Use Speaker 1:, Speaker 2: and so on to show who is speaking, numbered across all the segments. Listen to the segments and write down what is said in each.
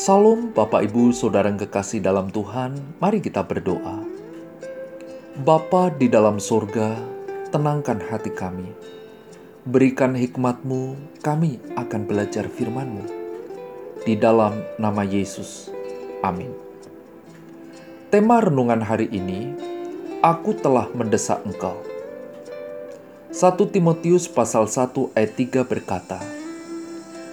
Speaker 1: Salam Bapak Ibu Saudara yang kekasih dalam Tuhan, mari kita berdoa. Bapa di dalam surga, tenangkan hati kami. Berikan hikmatmu, kami akan belajar firmanmu. Di dalam nama Yesus, amin. Tema renungan hari ini, Aku telah mendesak engkau. 1 Timotius pasal 1 ayat 3 berkata,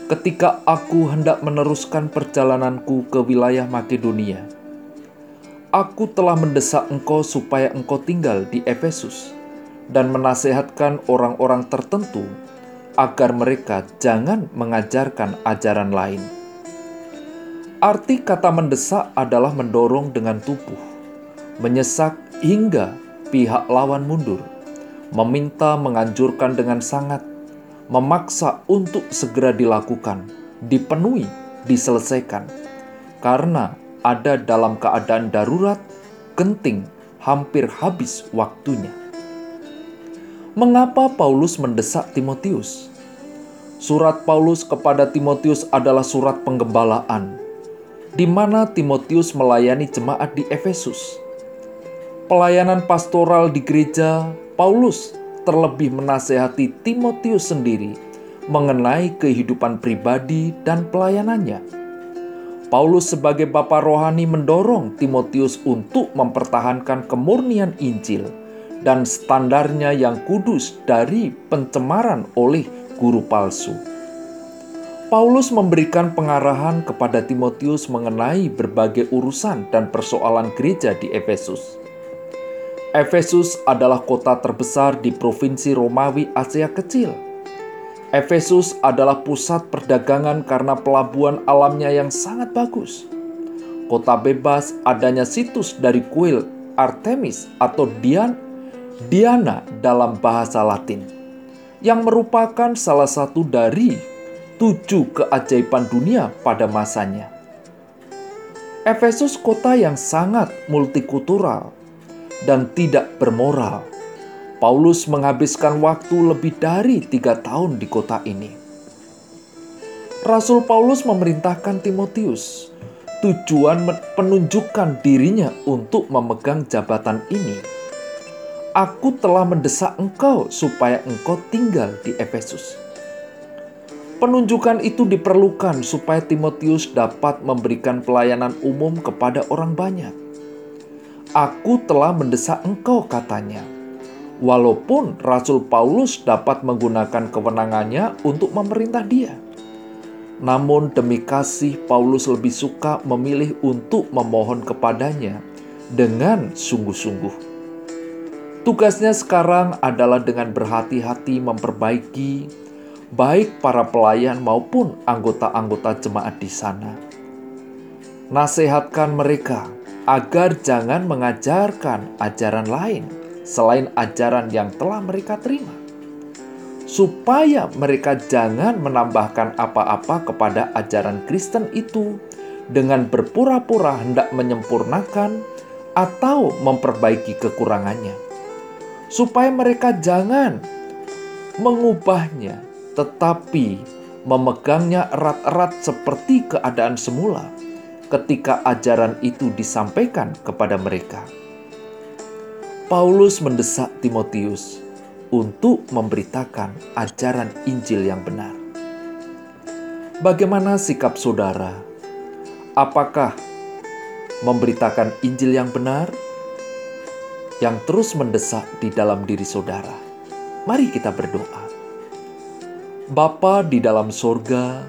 Speaker 1: ketika aku hendak meneruskan perjalananku ke wilayah Makedonia. Aku telah mendesak engkau supaya engkau tinggal di Efesus dan menasehatkan orang-orang tertentu agar mereka jangan mengajarkan ajaran lain. Arti kata mendesak adalah mendorong dengan tubuh, menyesak hingga pihak lawan mundur, meminta menganjurkan dengan sangat memaksa untuk segera dilakukan, dipenuhi, diselesaikan, karena ada dalam keadaan darurat, genting, hampir habis waktunya. Mengapa Paulus mendesak Timotius? Surat Paulus kepada Timotius adalah surat penggembalaan, di mana Timotius melayani jemaat di Efesus. Pelayanan pastoral di gereja, Paulus terlebih menasehati Timotius sendiri mengenai kehidupan pribadi dan pelayanannya. Paulus sebagai bapa rohani mendorong Timotius untuk mempertahankan kemurnian Injil dan standarnya yang kudus dari pencemaran oleh guru palsu. Paulus memberikan pengarahan kepada Timotius mengenai berbagai urusan dan persoalan gereja di Efesus. Efesus adalah kota terbesar di provinsi Romawi Asia Kecil. Efesus adalah pusat perdagangan karena pelabuhan alamnya yang sangat bagus. Kota bebas adanya situs dari kuil Artemis atau Dian, Diana dalam bahasa Latin, yang merupakan salah satu dari tujuh keajaiban dunia pada masanya. Efesus kota yang sangat multikultural dan tidak bermoral. Paulus menghabiskan waktu lebih dari tiga tahun di kota ini. Rasul Paulus memerintahkan Timotius tujuan penunjukkan dirinya untuk memegang jabatan ini. Aku telah mendesak engkau supaya engkau tinggal di Efesus. Penunjukan itu diperlukan supaya Timotius dapat memberikan pelayanan umum kepada orang banyak Aku telah mendesak engkau, katanya. Walaupun Rasul Paulus dapat menggunakan kewenangannya untuk memerintah dia, namun demi kasih Paulus lebih suka memilih untuk memohon kepadanya dengan sungguh-sungguh. Tugasnya sekarang adalah dengan berhati-hati memperbaiki baik para pelayan maupun anggota-anggota jemaat di sana. Nasihatkan mereka agar jangan mengajarkan ajaran lain selain ajaran yang telah mereka terima, supaya mereka jangan menambahkan apa-apa kepada ajaran Kristen itu dengan berpura-pura hendak menyempurnakan atau memperbaiki kekurangannya, supaya mereka jangan mengubahnya, tetapi memegangnya erat-erat seperti keadaan semula ketika ajaran itu disampaikan kepada mereka. Paulus mendesak Timotius untuk memberitakan ajaran Injil yang benar. Bagaimana sikap saudara? Apakah memberitakan Injil yang benar yang terus mendesak di dalam diri saudara? Mari kita berdoa. Bapa di dalam sorga,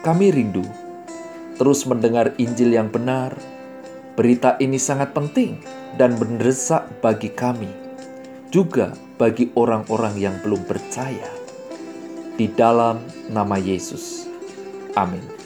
Speaker 1: kami rindu terus mendengar Injil yang benar. Berita ini sangat penting dan mendesak bagi kami, juga bagi orang-orang yang belum percaya. Di dalam nama Yesus, amin.